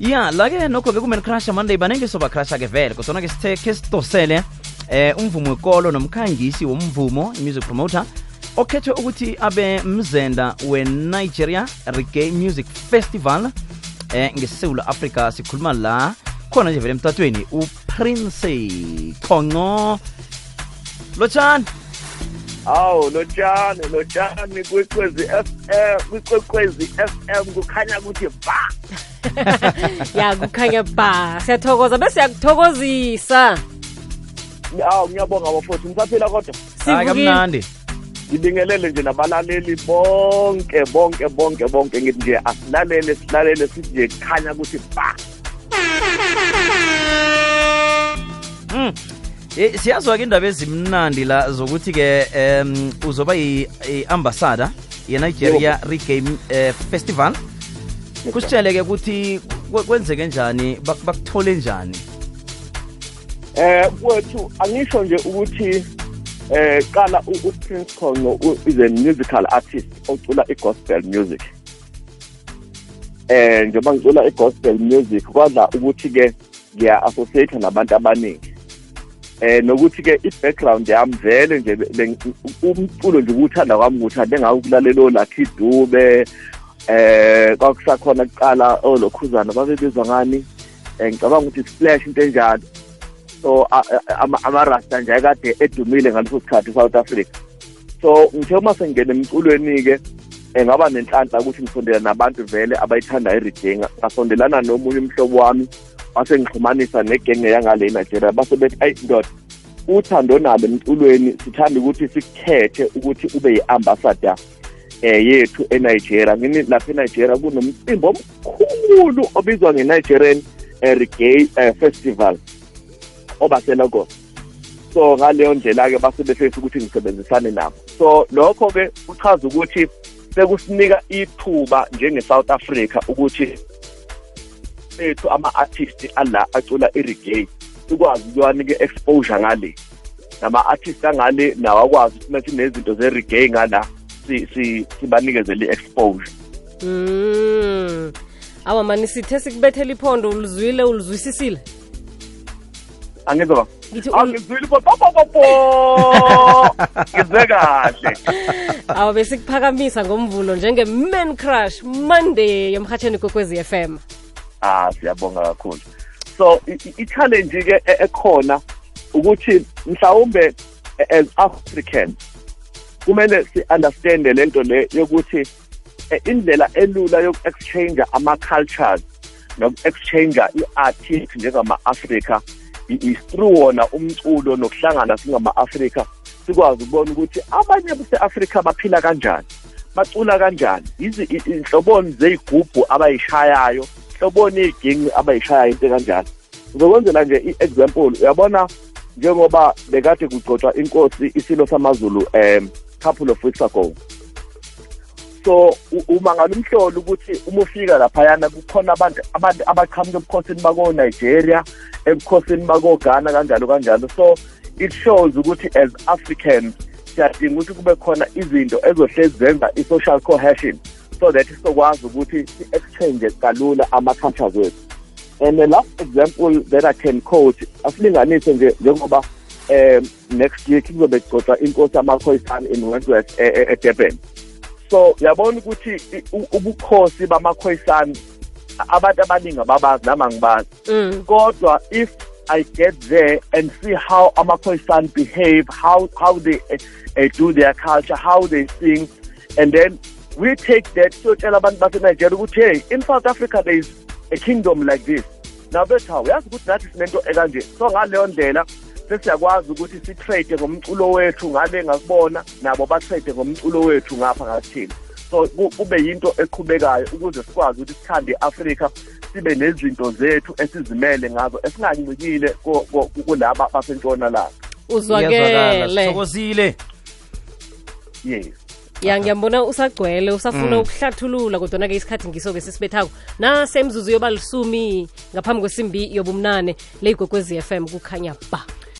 ya lake nokho-ke kumen crusher monday banenge sobakrasha-ke vele. Kodwana ke sithe ke sidosele eh umvumo wekolo nomkhangisi womvumo music promoter okhethwe ukuthi abe mzenda we-nigeria reggae music festival eh ngesewula africa sikhuluma la. Khona nje vele emtatweni uprince khongo lotshani Awu lotshani lotshani kwekwezi FM f m kukhanya ukuthi ba. Ya kukhanya ba. Siyathokoza bese siyakuthokozisa. Awu ngiyabonga bafuthi ngisaphila kodwa. Hayi kamnandi. Ngibingelele nje nabalaleli bonke bonke bonke bonke ngithi nje asilalele silalele sithi nje kukhanya ukuthi ba. Mm. Eh, siyazwa ke indaba ezimnandi la zokuthi-ke um uzoba yi-ambassador ye-nigeria regame eh, festival. Kusitshele-ke ukuthi kwe- kwenzeke njani bak- bakuthole njani? Eh kwethu angisho nje ukuthi eh qala uPrince Khongo is a musical artist ocula i-gospel music. Eh njengoba ngicula i-gospel music kwadla ukuthi ke ngiya associate nabantu abaningi eh nokuthi ke i-background yami vele nje umculo nje ukuthanda kwami ukuthande ngakulalela olakhi dube eh kwakusakhona kuqala olokhuzana babebizwa ngani? Eh ngicabanga ukuthi splash into enjalo. So amarasta nje akade edumile ngaleso sikhathi South Africa. So ngithe uma sengena emculweni-ke um ngaba nenhlanhla ukuthi ngisondela nabantu vele abayithanda i-reggae ngasondelana nomunye umhlobo wami wase ngixhumanisa negenge yangale eNigeria base bethi ayi ndoda uthando nalo emculweni sithanda ukuthi sikhethe ukuthi ube yi-ambassador eh yethu eNigeria. Ngini lapha eNigeria kunomcimbi omkhulu obizwa nge-Nigerian eh, Reggae eh, Festival oba selagos so ngaleyo ndlela ke base befisa ukuthi ngisebenzisane nabo. So lokho ke kuchaza ukuthi sekusinika ithuba njenge South Africa ukuthi bethu ama-artist ala acula i-reggae sikwazi ukuyanika exposure ngale. Nama-artist angale nawo akwazi ukuthi nathi nezinto ze-reggae ngala si- si- sibanikezele i-exposure. Mm. Awa mani sithe sikubethela iphondo ulizwile ulizwisisile? Angizwa ul- angizwile popopopo ngizwe kahle. Awa besikuphakamisa ngomvulo njenge-man crush monday yomhatsheni kokwezi FM ah siyabonga kakhulu. So i- i- i-challenge ke e- ekhona ukuthi mhlawumbe as Africans kumele si-understand lento le yokuthi eh, indlela elula yoku-exchange ama-cultures noku-exchange i-artist njengama-afrika i- is through wona umculo nokuhlangana singama-afrika sikwazi ukubona ukuthi abanye base-afrika baphila kanjani bacula kanjani. Izi i- inhloboni zeyigubhu abayishayayo. Hloboni iyiginci abayishayayo into kanjalo ngizokwenzela nje i-example uyabona? Njengoba bekade kugcotshwa inkosi isilo samazulu um couple of weeks ago. So u- uma ngalumhlolo ukuthi uma ufika laphayana kukhona abantu abantu abaqhamuka ebukhosini bako-nigeria ebukhosini bako-ghana kanjalo kanjalo. So it shows ukuthi as africans siyadinga ukuthi kube khona izinto ezohlezi zenza i-social cohesion. So that sizokwazi ukuthi si-exchange kalula ama-cultures wethu. And the last example that i can quote asilinganise nje njengoba um next year kuzobe kugcotshwa inkosi yamakhoyisana in wentworth e- e- edurban so uyabona ukuthi ubukhosi bamakhoyisana abantu abaningi ababazi nama ngibazi mm. kodwa if i get there and see how amakhoyisana behave how how they uh, do their culture how they sing and then we take that siyotshela abantu basenigeria ukuthi hey in south africa there is a kingdom like this. Bethi hawu uyazi ukuthi nathi sinento ekanje. So ngaleyo ndlela sesiyakwazi ukuthi si-trade ngomculo wethu ngale ngakubona nabo ba-trade ngomculo wethu ngapha ngakuthina so ku- kube yinto eqhubekayo ukuze sikwazi ukuthi sithande i-afrika sibe nezinto zethu esizimele ngazo esingancikile kulaba basentshonalanga. Uzwakele. Sithokozile. Yes. Ya ngiyambona usagcwele usafuna Mm. ukuhlathulula kodwana-ke isikhathi ngiso-ke sisibethako nasemzuzu yoba lisumi ngaphambi kwesimbi yobumnane ley'gwogwez f m kukhanya ba